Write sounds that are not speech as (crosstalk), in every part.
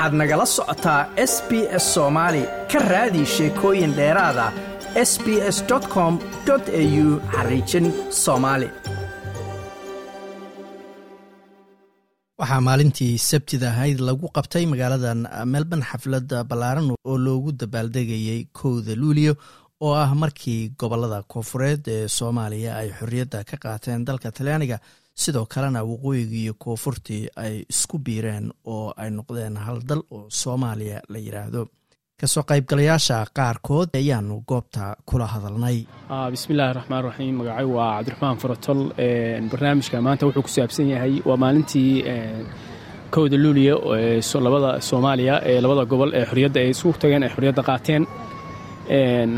waxaad nagala socotaa s b s soomaali ka raadi sheekooyin dheeraada s b s com au xariijin soomaali waxaa maalintii sabtida ahayd lagu qabtay magaaladan melbourne xafladda ballaaran oo loogu dabaaldegayay kowda luuliyo oo ah markii gobollada koonfureed ee soomaaliya ay xorriyadda ka qaateen dalka talyaaniga sidoo kalena waqooyigii iyo koonfurtii ay isku biireen oo ay noqdeen hal dal oo soomaaliya la yidhaahdo ka soo qaybgalayaasha qaarkood ayaanu goobta kula hadalnay. Bismillahi raxmaan raxiim magacay waa cabdiraxmaan farotol barnaamijka maanta wuxuu ku saabsan yahay waa maalintii kowda luuliya labada soomaaliya ee labada gobol ee xorriyadda ay isugu tageen ay xorriyadda qaateen.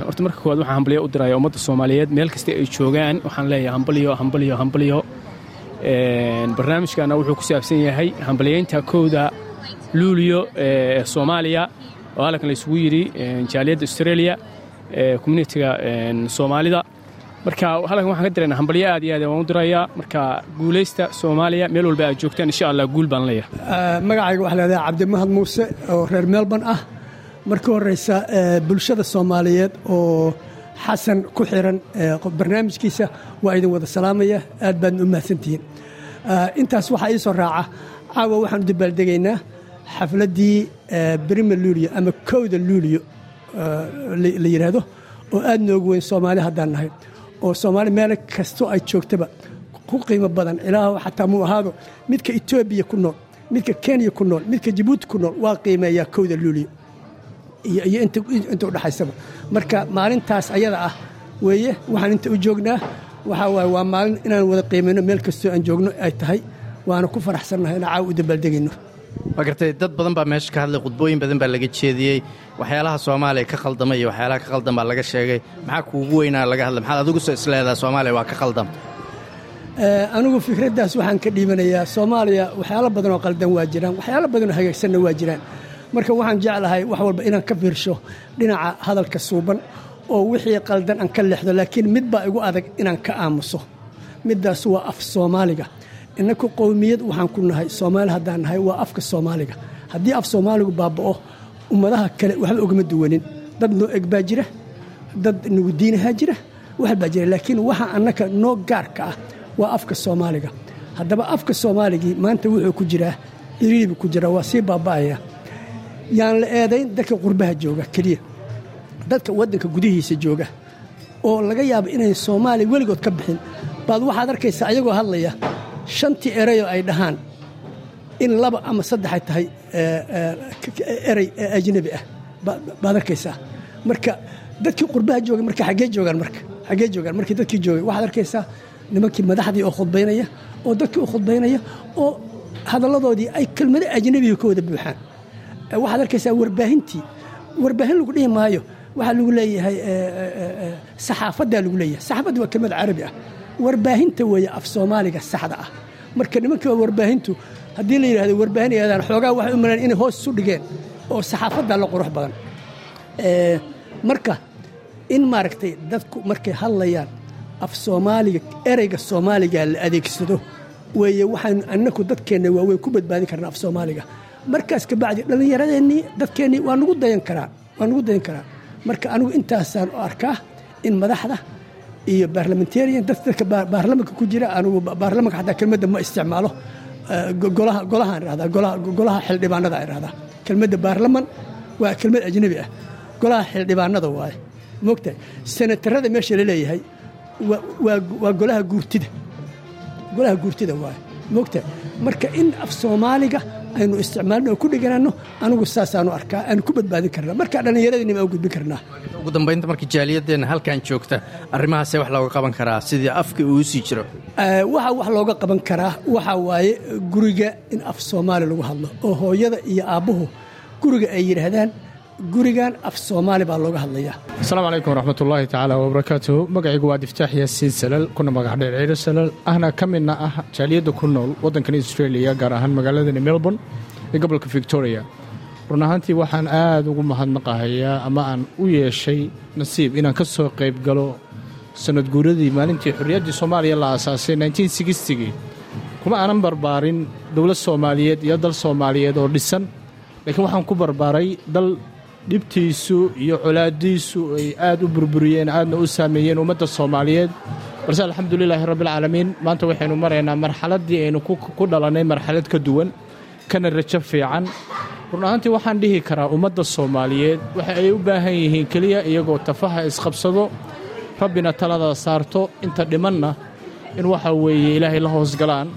Horta marka koowaad waxaan hambalyo u diraya ummadda soomaaliyeed. Meel kasta ay joogaan waxaan leeyahay hambalyo hambalyo hambalyo barnaamijkana wuxuu ku saabsan yahay hambalyeynta kowda luuliyo ee soomaaliya oo halkan la isugu yidhi jaaliyadda australia ee communitiga soomaalida. Marka halkan waxaan ka diraynaa hambalyo aad iyo aad waan u dirayaa marka guulaysta soomaaliya meel walba aad joogtaan insha allah guul baan leeyahay. Magacayga waxaa leedahay cabdimahad muuse oo reer melbourne ah. Marka horeysa bulshada soomaaliyeed oo xasan ku xiran barnaamijkiisa waa idin wada salaamaya. Aad baadna u mahadsantihiin intaas waxaa ii soo raaca. Caawa waxaanu dabaaldegaynaa xafladdii brima luuliyo ama kowda luuliyo la yidhaahdo oo aad noogu weyn soomaali haddaan nahay oo soomaali meel kastoo ay joogtaba ku qiimo badan. Ilaah xataa muu ahaado midka etoobiya ku nool midka kenya ku nool midka jabuuti ku nool waa qiimeeyaa kowda luuliyo iyo inta udhexaysaba marka maalintaas ayada ah weeye waxaan inta u joognaa waxaa waaye waa maalin inaan wada qiimayno meel kastoo aan joogno ay tahay. Waana ku faraxsannahay inaan caawa u dabaaldegayno waa gartay dad badan baa meesha ka hadlay khudbooyin badan baa laga jeediyey. Waxyaalaha soomaaliya ka khaldama iyo waxyaalaha ka khaldan baa laga sheegay. Maxaa kuugu weynaa laga hadlay? Maxaad adigu soo isleedaha soomaaliya waa ka khaldam? Anigu fikraddaas waxaan ka dhiibanayaa soomaaliya waxyaalo badanoo qaldan waa jiraan waxyaalo badanoo hagaagsanna waa jiraan. Marka waxaan jeclahay wax walba inaan ka fiirsho dhinaca hadalka suuban oo wixii qaldan aan ka leexdo laakiin mid baa igu adag inaan ka aamuso. Middaas waa af soomaaliga. Innaku qowmiyad waxaan ku nahay soomaali haddaan nahay waa afka soomaaliga. Haddii af soomaaligu baaba'o ummadaha kale waxba ogama duwanin. Dad noo eg baa jira dad nagu diinahaa jira wax baa jira. Laakiin waxa annaka noo gaarka ah waa afka soomaaliga. Haddaba afka soomaaligii maanta wuxuu ku jiraa iriibu ku jiraa waa sii baaba'aya. Yaan la eedayn dadka qurbaha jooga keliya dadka waddanka gudihiisa jooga oo laga yaabo inayn soomaaliya weligood ka bixin. Baad waxaad arkaysaa ayagoo hadlaya shantii erayoo ay dhahaan in laba ama saddex ay tahay erey ajnabi ah. Baad arkaysaa. Marka dadkii qurbaha jooga marka xaggee joogaan marka xaggee joogaan markii dadkii joogay waxaad arkaysaa nimankii madaxdii oo khudbaynaya oo dadkii u khudbaynaya oo hadalladoodii ay kelmado ajnabiga ka wada buuxaan. Waxaad arkaysaa warbaahintii. Warbaahin lagu dhihi maayo waxaa lagu leeyahay saxaafaddaa lagu leeyahay. Saxaafadda waa kelmad carabi ah. Warbaahinta weeye af soomaaliga saxda ah. Marka nimanka warbaahintu haddii la yidhahdo warbaahin yadaan xoogaa waxay u maleen inay hoos isu dhigeen oo saxaafaddaa la qurux badan. Marka in maaragtay dadku markay hadlayaan af soomaaliga ereyga soomaaliga la adeegsado weeye waxaanu annaku dadkeenna waaweyn ku badbaadin karnaa af soomaaliga. Markaas kabacdi dhallinyaradeenii dadkeennii waa nagu dayan karaa waa nagu dayan karaa marka anigu intaasaan u arkaa in madaxda iyo baarlamentarian dadka baarlamanka ku jira anigu baarlamanka xataa kelmadda ma isticmaalo. Golaha golahaan irahdaa golaha xildhibaanada irahdaa kelmadda baarlaman waa kelmad ajnabi ah. Golaha xildhibaanada waaye. Moogtahay senatarada meesha la leeyahay waa golaha guurtida. Golaha guurtida waaye. Moogtahay marka in af soomaaliga aynu isticmaalno oo ku dhiganano anigu saasaanu arkaa aanu ku badbaadin karnaa. Marka dhallinyaradeenima aan gudbin karnaa. Ugu dambaynta markii jaaliyadeenna halkan joogta arrimahaasee wax looga qaban karaa sidii afka uu sii jiro? Waxa wax looga qaban karaa waxaa waaye guriga in af soomaali lagu hadlo oo hooyada iyo aabbuhu guriga ay yidhaahdaan gurigan af soomaali baa looga hadlayaa. Asalaamu calaykum waraxmatullaahi tacaala wabarakaatuhu magacaygu waa diftaax yaasiin salal kuna magac dheer ciiro salal ahna ka midna ah jaaliyadda ku nool waddankan australia gaar ahaan magaaladani melbourne ee gobolka victoria. Run ahaantii waxaan aad ugu mahadnaqahayaa ama aan u yeeshay nasiib inaan ka soo qayb galo sanad guuradii maalintii xorriyaddii soomaaliya la aasaasay gii kuma aanan barbaarin dowlad soomaaliyeed iyo dal soomaaliyeed oo dhisan laakiin waxaan ku barbaaray dal dhibtiisu iyo colaadiisu ay aad u burburiyeen aadna u saameeyeen ummadda soomaaliyeed. Balse alxamdulilaahi rabbialcaalamiin maanta waxaynu maraynaa marxaladdii aynu ku dhalannay marxalad ka duwan kana rajo fiican. Run ahaantii waxaan dhihi karaa ummadda soomaaliyeed waxa ay u baahan yihiin keliya iyagoo tafaha isqabsado rabbina talada saarto inta dhimanna in waxa weeye ilaahay la hoosgalaan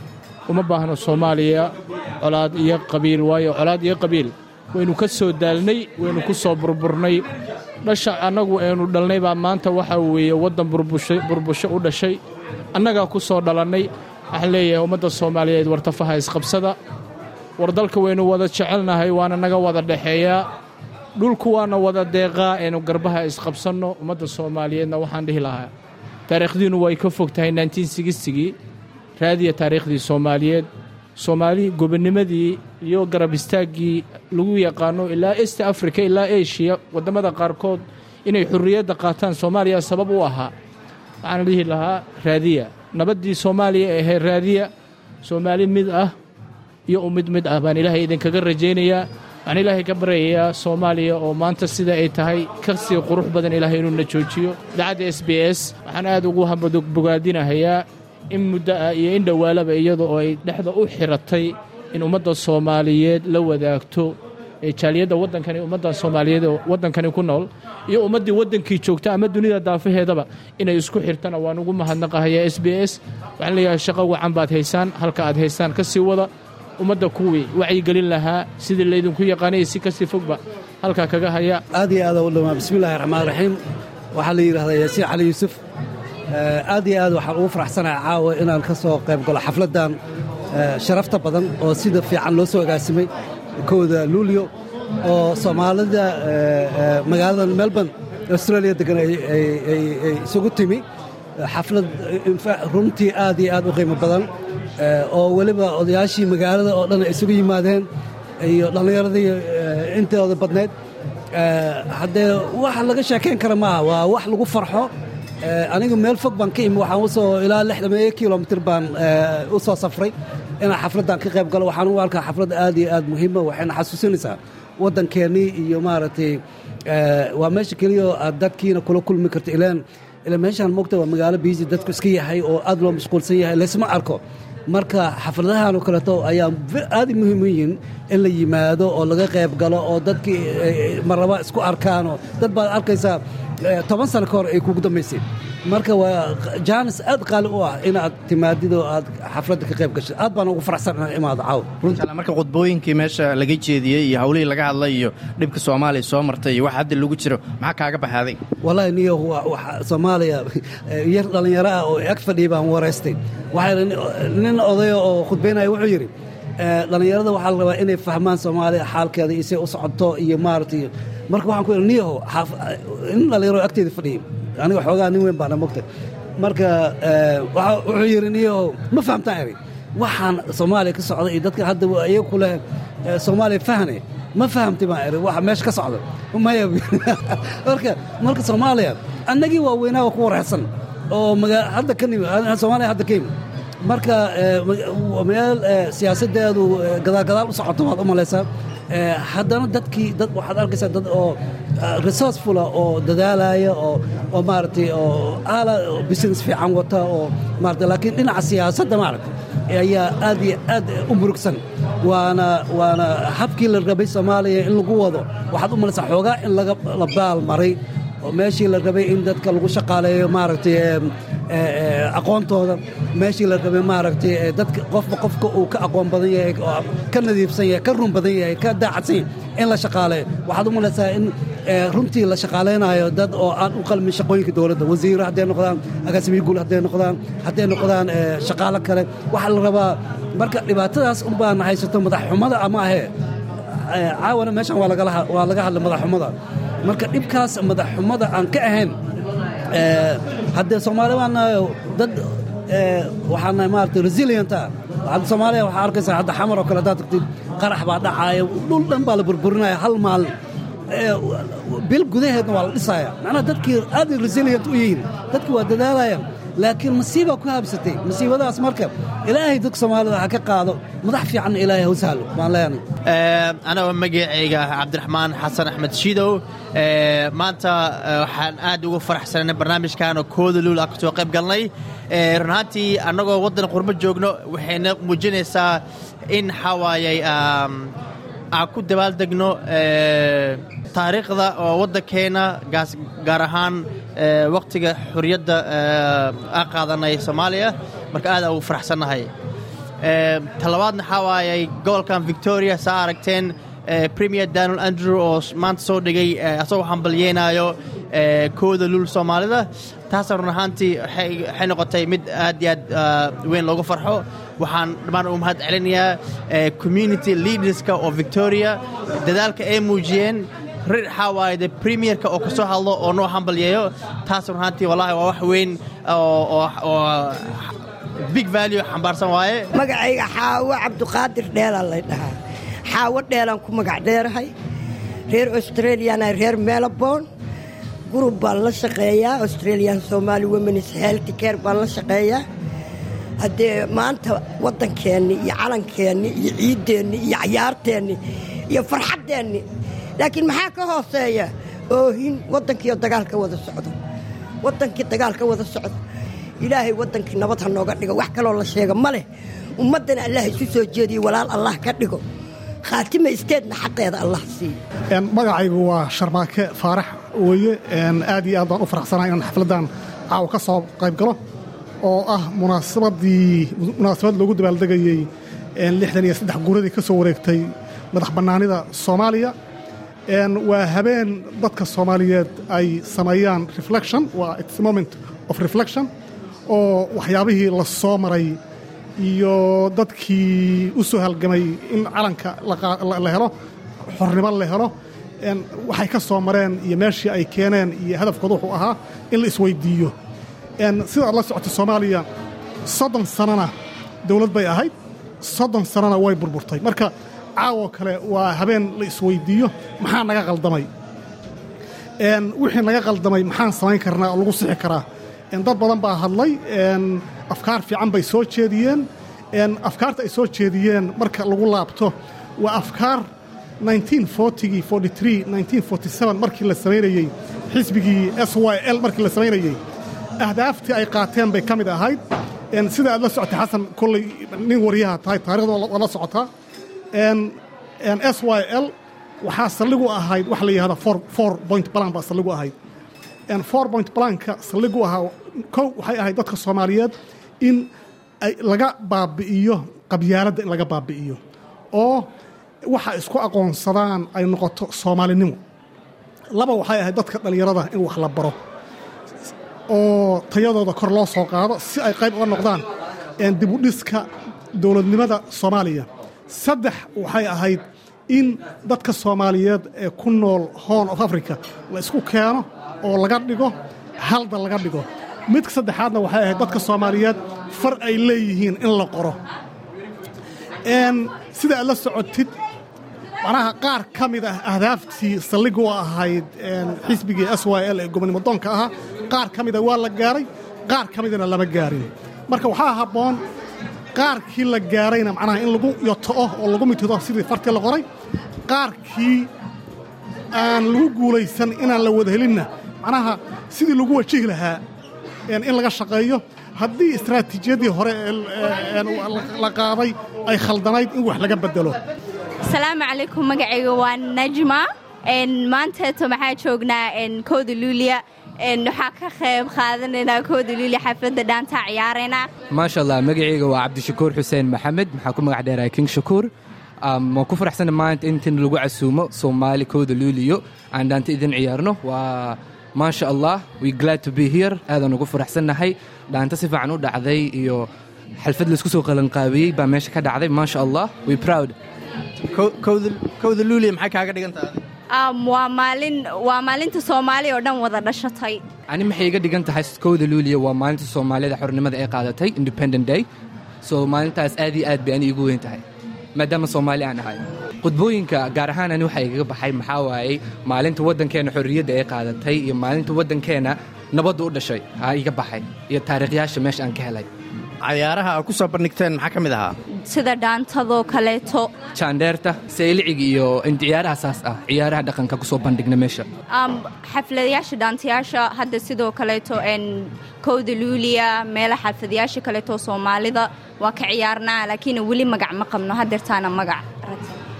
uma baahno soomaaliya colaad iyo qabiil waayo colaad iyo qabiil waynu ka soo daalnay waynu ku soo burburnay. Dhasha annagu aynu dhalnay baa maanta waxa weeye waddan burbusho u dhashay. Annagaa ku soo dhalannay waxaan leeyahay ummadda soomaaliyeed war tafaha isqabsada. War dalka waynu wada jecelnahay waana naga wada dhexeeyaa dhulku waana wada deeqaa aynu garbaha isqabsanno. Ummadda soomaaliyeedna waxaan dhihi lahaa taariikhdiinnu way ka fog tahay gii raadiya taariikhdii soomaaliyeed. Soomaali gobonnimadii iyo garab istaaggii lagu yaqaano ilaa est africa ilaa eshiya waddammada qaarkood inay xurriyadda qaataan soomaaliya sabab u ahaa waxaan dhihi lahaa raadiya. Nabaddii soomaaliya ahee raadiya soomaali mid ah iyo u mid ah baan ilaahay idinkaga rajaynayaa waxaan ilaahay ka baryayaa soomaaliya oo maanta sida ay tahay ka sii qurux badan ilaahay inuuna joojiyo. Idaacadda s b s waxaan aad ugu bogaadinahayaa in muddo ah iyo in dhowaalaba iyada oo ay dhexda u xiratay in ummadda soomaaliyeed la wadaagto jaaliyadda waddankani ummadda soomaaliyeed oo waddankani ku nool iyo ummaddii waddankii joogta ama dunida daafaheedaba inay isku xirtana waan ugu mahadnaqahayaa s b s. Waxaan leeyahay shaqo wacan baad haysaan halka aad haysaan. Ka sii wada ummadda kuwii wacyigelin lahaa sidii laydinku yaqaanay si ka sii fogba halkaa kaga haya. Aad iyo aad u dhamaa bismillahi raxmaan raxiim waxaa la yidhahdaa yaasiin cali yuusuf. Aad iyo aad waxaan ugu faraxsanahay caawa inaan ka soo qayb galo xafladdan sharafta badan oo sida fiican loo soo agaasimay kooda luulyo oo soomaalida magaalada melbourne australia degan ay isugu timi. Xaflad runtii aad iyo aad u qiimo badan oo weliba odayaashii magaalada oo dhan ay isugu yimaadeen iyo dhallinyaradii intooda badnayd haddee wax laga sheekayn kara maaha waa wax lagu farxo anigu meel fog baan ka imi waxaan u soo ilaa lixdameeyo kilomitir baan u soo safray inaan xafladdan ka qayb galo. Waxaan u arkaa xaflad aad iyo aad muhiima waxayna xasuusinaysaa waddankeennii iyo maaragtay waa meesha keliya dadkiina kula kulmi karto ilaan ila meeshaan mogta waa magaalo biisi dadku iska yahay oo aad loo mashquulsan yahay. Laysma arko marka xafladahan oo kaleeto ayaa aad muhiim u yihiin in la yimaado oo laga qayb galo oo dadkii marlaba isku arkaanoo dad baad arkaysaa toban sano ka hor ay kugu dambaysay marka waa jaanis aad qaali u ah inaad timaadid oo aad xafladda ka qayb gashid aad baan ugu faraxsan inaan imaado caaw. Marka meesha laga jeediyey iyo hawlihii laga hadlay iyo dhibka soomaaliya soo martay iyo wax hadda lagu jiro maxaa kaaga baxaaday? Wallaahi niyo soomaaliya yar dhallinyaro ah oo ag fadhiya baan waraystay waxaa nin odaya oo khudbaynaya wuxuu yidhi dhallinyarada waxaa la rabaa inay fahmaan soomaaliya xaalkeeda iyo say u socoto iyo maaragtay marka waxaan ku idhi niyaho nin dhallinyaro agteeda fadhiyay aniga xoogaa nin weyn baana mogtay marka wuxuu yidhi niyaho ma fahamtaan eri waxaan soomaaliya ka socda iyo dadka hadda iyaga ku leh soomaaliya fahne ma fahamtay baan eri waxa meesha ka socda. (laughs) Maya (laughs) marka marka soomaaliya annagii waa ku wareersan oo hadda ka hadda ka yimi. Marka meel siyaasaddeedu gadaalgadaal u socoto waad u malaysaa haddana dadkii dad waxaad arkaysaa dad oo resourcefula oo dadaalaya oo maaragtay oo aala business fiican wata oo maarata laakiin dhinaca siyaasadda maaragta ayaa aad iyo aad u murugsan. Waana waana habkii la rabay soomaaliya in lagu wado waxaad u malaysaa xoogaa in laga la baal maray. Oo meeshii la rabay in dadka lagu shaqaaleeyo maaragtay aqoontooda meeshii la rabay maaragtay dadka qofba qofka uu ka aqoon badan yahay ka nadiifsan yahay ka run badan yahay ka daacadsan yahay in la shaqaaleeyo waxaad u malaysaa in runtii la shaqaaleynayo dad oo aan u qalmin shaqooyinka dowladda. Wasiiro hadday noqdaan agaasimiye guul hadday noqdaan hadday noqdaan shaqaalo kale. Waxaa la rabaa marka dhibaatadaas unbaan haysato madaxxumada ama ahee caawana meeshan waa laga hadlay madaxxumada marka dhibkaas madaxxumada aan ka ahayn haddee soomaali baan nahay dad waxaan nahay maarata resilienta hadda soomaaliya waxaa arkaysaa hadda xamar oo kale haddaad tagtid qarax baa dhacaaya dhul dhan baa la burburinaya hal maalin bil gudaheedna waa la dhisaya. Macnaha dadkii aad resilient u yihiin dadkii waa dadaalayaan laakiin masiibaa ku habsatay masiibadaas marka ilaahay dadka soomaalida ha ka qaado madax fiicanna ilaahay ha u sahlo baan leenahay anagoo magacayga cabdiraxmaan xasan axmed shiidow maanta waxaan aad ugu faraxsanay barnaamijkan oo kooda luul ah ka soo qayb galnay run ahaantii annagoo waddan qurbo joogno waxayna muujinaysaa in xawaayay aan ku dabaaldegno taariikhda oo waddankeena gaar ahaan wakhtiga xuriyadda aan qaadanay soomaaliya. Marka aad ugu faraxsannahay. Talabaadna waxaa waayay gobolkan victoria saa aragteen premier daniel andrew oo maanta soo dhigay asagoo hambalyeenaayo kooda luul soomaalida. Taasna run ahaantii waxay noqotay mid aad iyo aad weyn loogu farxo waxaan dhammaan u mahad celinayaa community leaderska oo victoria dadaalka ay muujiyeen rir de premierka oo ka soo hadlo oo noo hambalyeeyo taas run ahaantii wallahi waa wax weyn oo big value xambaarsan waaye. Magacayga xaawo cabduqaadir dheelaa lay dhahaa. Xaawo dheelaan ku magac dheerahay. Reer australiana reer melbourne. Gurub baan la shaqeeyaa. Australian somaali womenis health care baan la shaqeeyaa haddee maanta waddankeenni iyo calankeenni iyo ciiddeenni iyo cayaarteenni iyo farxaddeenni. Laakiin maxaa ka hooseeya? Oohin waddankiioo dagaalka wada socdo. Waddankii dagaalka wada socdo. Ilaahay waddankii nabad ha nooga dhigo. Wax kaloo la sheega ma leh. Ummaddana allah isu soo jeediyo walaal allah ka dhigo. Khaatima isteedna xaqeeda allah siiyo magacaygu waa sharmaake faarax weeye aad iyo aad baan u faraxsanahay inaan xafladdan caawa ka soo qayb galo oo ah munaasabadii munaasabad loogu dabaaldegayey lixdan iyo saddex guuradii ka soo wareegtay madax bannaanida soomaaliya waa habeen dadka soomaaliyeed ay sameeyaan reflection waa its moment of reflection oo waxyaabihii la soo maray iyo dadkii u soo halgamay in calanka la helo xornimo la helo. Waxay ka soo mareen iyo meeshii ay keeneen iyo hadafkooda wuxuu ahaa in la isweyddiiyo sida aad la socota soomaaliya soddon sanana dowlad bay ahayd soddon sanana way burburtay. Marka caawoo kale waa habeen la isweyddiiyo maxaa naga qaldamay? Wixii naga qaldamay maxaan samayn karnaa oo lagu sixi karaa? Dad badan baa hadlay afkaar fiican bay soo jeediyeen. Afkaarta ay soo jeediyeen marka lagu laabto waa afkaar markii la samaynayey xisbigii s y l markii la samaynayey ahdaaftii ay qaateen bay ka mid ahayd sida aad la socotay xasan kolley nin wariyaha tahay taarikhda waa la socotaa s y l waxaa saldhigu ahayd waxa la yidhahda four point balan baa saldhigu ahayd four point balanka saldhigu ahaa kow waxay ahayd dadka soomaaliyeed in laga baabi'iyo qabyaaladda in laga baabi'iyo oo waxa isku aqoonsadaan ay noqoto soomaalinimo laba waxay ahayd dadka dhallinyarada in wax la baro oo tayadooda kor loo soo qaado si ay qayb uga noqdaan dibudhiska dowladnimada soomaaliya. Saddex waxay ahayd in dadka soomaaliyeed ee ku nool horn of africa la isku keeno oo laga dhigo halda laga dhigo. Midka saddexaadna waxay ahayd dadka soomaaliyeed far ay leeyihiin in la qoro. Sida aad la socotid macnaha qaar ka mid ah ahdaaftii saldhigu ahayd xisbigii s y l ee gobonimo doonka ahaa qaar ka mida waa la gaaray qaar ka midana lama gaarin. Marka waxaa habboon qaarkii la gaarayna macnaha in lagu yoto'o oo lagu mitido sidii fartii la qoray qaarkii aan lagu guulaysan inaan la wada helinna macnaha sidii lagu wajihi lahaa in laga shaqeeyo. Haddii istaraatiijiyaddii hore la qaaday ay khaldanayd in wax laga bedelo asalaamu calaykum magacayga waa najma. Maanteeto maxaa joognaa kooda luuliya waxaa ka qayb qaadanaynaa kooda luuliya xafladda dhaantaa ciyaaraynaa maasha allah magacayga waa cabdishakuur xuseen maxamed. Maxaa ku magac dheerahay king shakuur? Waan ku faraxsana maanta intin lagu casuumo soomaali kooda luuliyo aan dhaanta idin ciyaarno? Waa maasha allah we glad to be here. Aadaan ugu faraxsannahay. Dhaanta si fiican u dhacday iyo xalfad la isku soo qalanqaabiyey baa meesha ka dhacday. Maasha allah we proud. Kowda luuliya maxay kaaga dhigantahay waa maalin waa maalinta soomaali oo dhan wada dhashatay. Ani maxay iga dhigan tahay kowda luuliya waa maalinta soomaalida xornimada ay qaadatay independent day. So maalintaas aad iyo aad bay ani igu weyn tahay maadaama soomaali aan ahay. Qudbooyinka gaar ahaan ani waxaa igaga baxay maxaa waayey maalinta waddankeenna xorriyadda ay qaadatay iyo maalinta waddankeenna nabadda u dhashay aa iga baxay iyo taariikhyaasha meesha aan ka helay cayaaraha aad ku soo bandhigteen maxaa ka mid ahaa? Sida dhaantadoo kaleeto. Jaandheerta sayliciga iyo ciyaaraha saas ah ciyaaraha dhaqanka ku soo bandhigna meesha. Um, xafladayaasha dhaantayaasha hadda sidoo kaleeto kowda luuliya meela xafladayaasha kaleeto soomaalida waa ka ciyaarnaa laakiin weli magac ma qabno hadeertaana magac.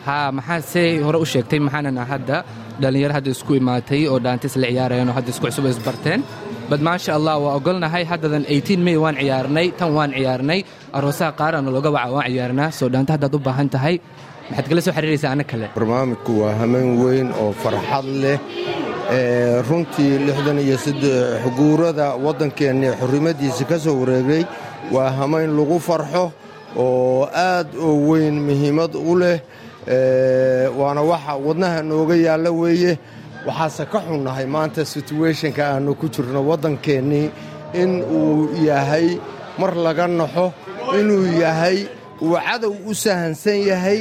Haa maxaa see hore u sheegtay maxaanana hadda dhallinyaro hadda isku imaatay oo dhaantis la ciyaarayaan oo hadda isku cusub isbarteen bad maasha allah waa ogolnahay haddadan may waan ciyaarnay tan waan ciyaarnay. Aroosaha qaarana looga waca waan ciyaarnaa. Soo dhaanta haddaad u baahan tahay maxaad kala soo xiriiraysaa ana kale. Barnaamijku waa hameen weyn oo farxad leh. Runtii lixdan iyo saddex guurada waddankeenna xurrimadiisa ka soo wareegay waa hamayn lagu farxo oo aad oo weyn muhiimad u leh. Waana waxa wadnaha nooga yaalla weeye waxaase ka xunnahay maanta situweeshinka aannu ku jirno waddankeennii in uu yahay mar laga naxo inuu yahay uu cadow u sahansan yahay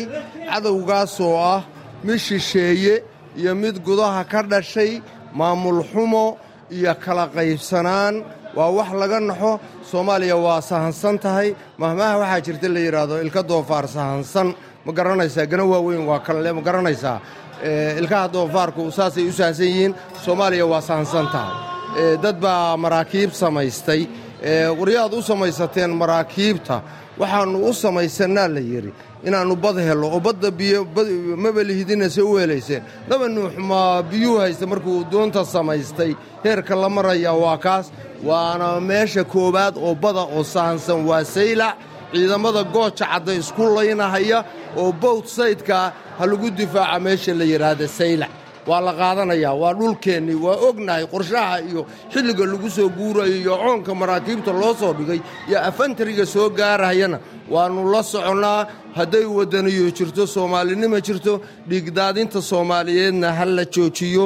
cadowgaasoo ah mid shisheeye iyo mid gudaha ka dhashay maamul xumo iyo kala qaybsanaan. Waa wax laga naxo soomaaliya waa sahansan tahay. Mahmaha waxaa jirta la yidhaahdo ilka doofaar sahansan. Ma garanaysaa gana waaweyn waa kanle ma garanaysaa ilkaha doofaarku saasay u sahansan yihiin soomaaliya waa sahansan tahay dad baa maraakiib samaystay. Waryaad u samaysateen maraakiibta waxaannu u samaysannaa la yidhi inaannu bad hello oo badda biymabelihidinase u helayseen naba nuuxmaa biyuu haysta markuu doonta samaystay. Heerka la maraya waa kaas. Waana meesha koowaad oo bada oo sahansan waa saylac ciidamada gooja cadda isku laynahaya oo bowt saydkaa ha lagu difaaca meesha la yidhaahda saylac waa la qaadanayaa waa dhulkeennii waa ognahay qorshaha iyo xilliga lagu soo guurayo iyo coonka maraakiibta loo soo dhigay iyo afantariga soo gaarahayana. Waannu la soconnaa hadday waddaniyo jirto soomaalinima jirto dhiigdaadinta soomaaliyeedna ha la joojiyo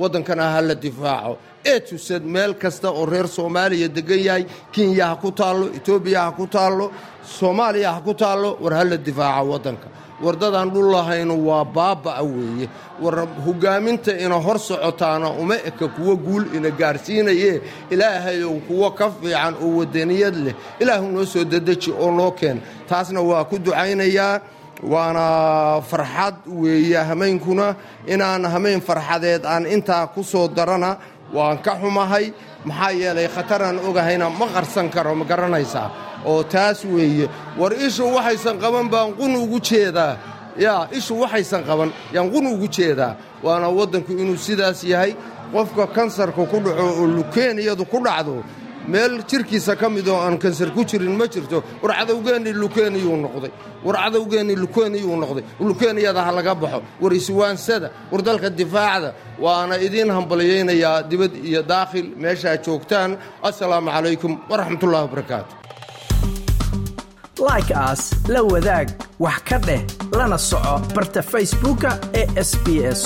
waddankana ha la difaaco etusad meel kasta oo reer soomaaliya deggan yahay kenya ha ku taallo etoobiya ha ku taallo soomaaliya ha ku taallo war ha la difaaca waddanka. Wardadaan dhul lahaynu waa baabba'a weeye. War hoggaaminta ina hor socotaana uma eka kuwo guul ina gaarsiinayee ilaahayow kuwo ka fiican oo waddaniyad leh. Ilaahu noo soo dedeji oo noo keen taasna waa ku ducaynayaa waana farxad weeye hameynkuna. Inaan hamayn farxadeed aan intaa ku soo darana waan ka xumahay maxaa yeelay khataraan ogahayna ma qarsan karo ma garanaysaa oo taas weeye war ishu waxaysan qaban baan qun ugu jeedaa yaa ishu waxaysan qaban yaan qun ugu jeedaa waana waddanku inuu sidaas yahay qofka kansarka ku dhaco oo lukeeniyadu ku dhacdo meel jirkiisa ka mid oo aan kansar ku jirin ma jirto. War cadowgeennii lukeeniyuu noqday. War cadowgeennii lukeeniyuu noqday. Lukeeniyada ha laga baxo. War iswaansada war dalka difaacda waana idiin hambalyaynayaa dibad iyo daakhil meeshaa joogtaan. Assalaamu calaykum waraxmatullahi wabarakaatu. Like aas la wadaag wax ka dheh lana soco barta facebooka ee sb s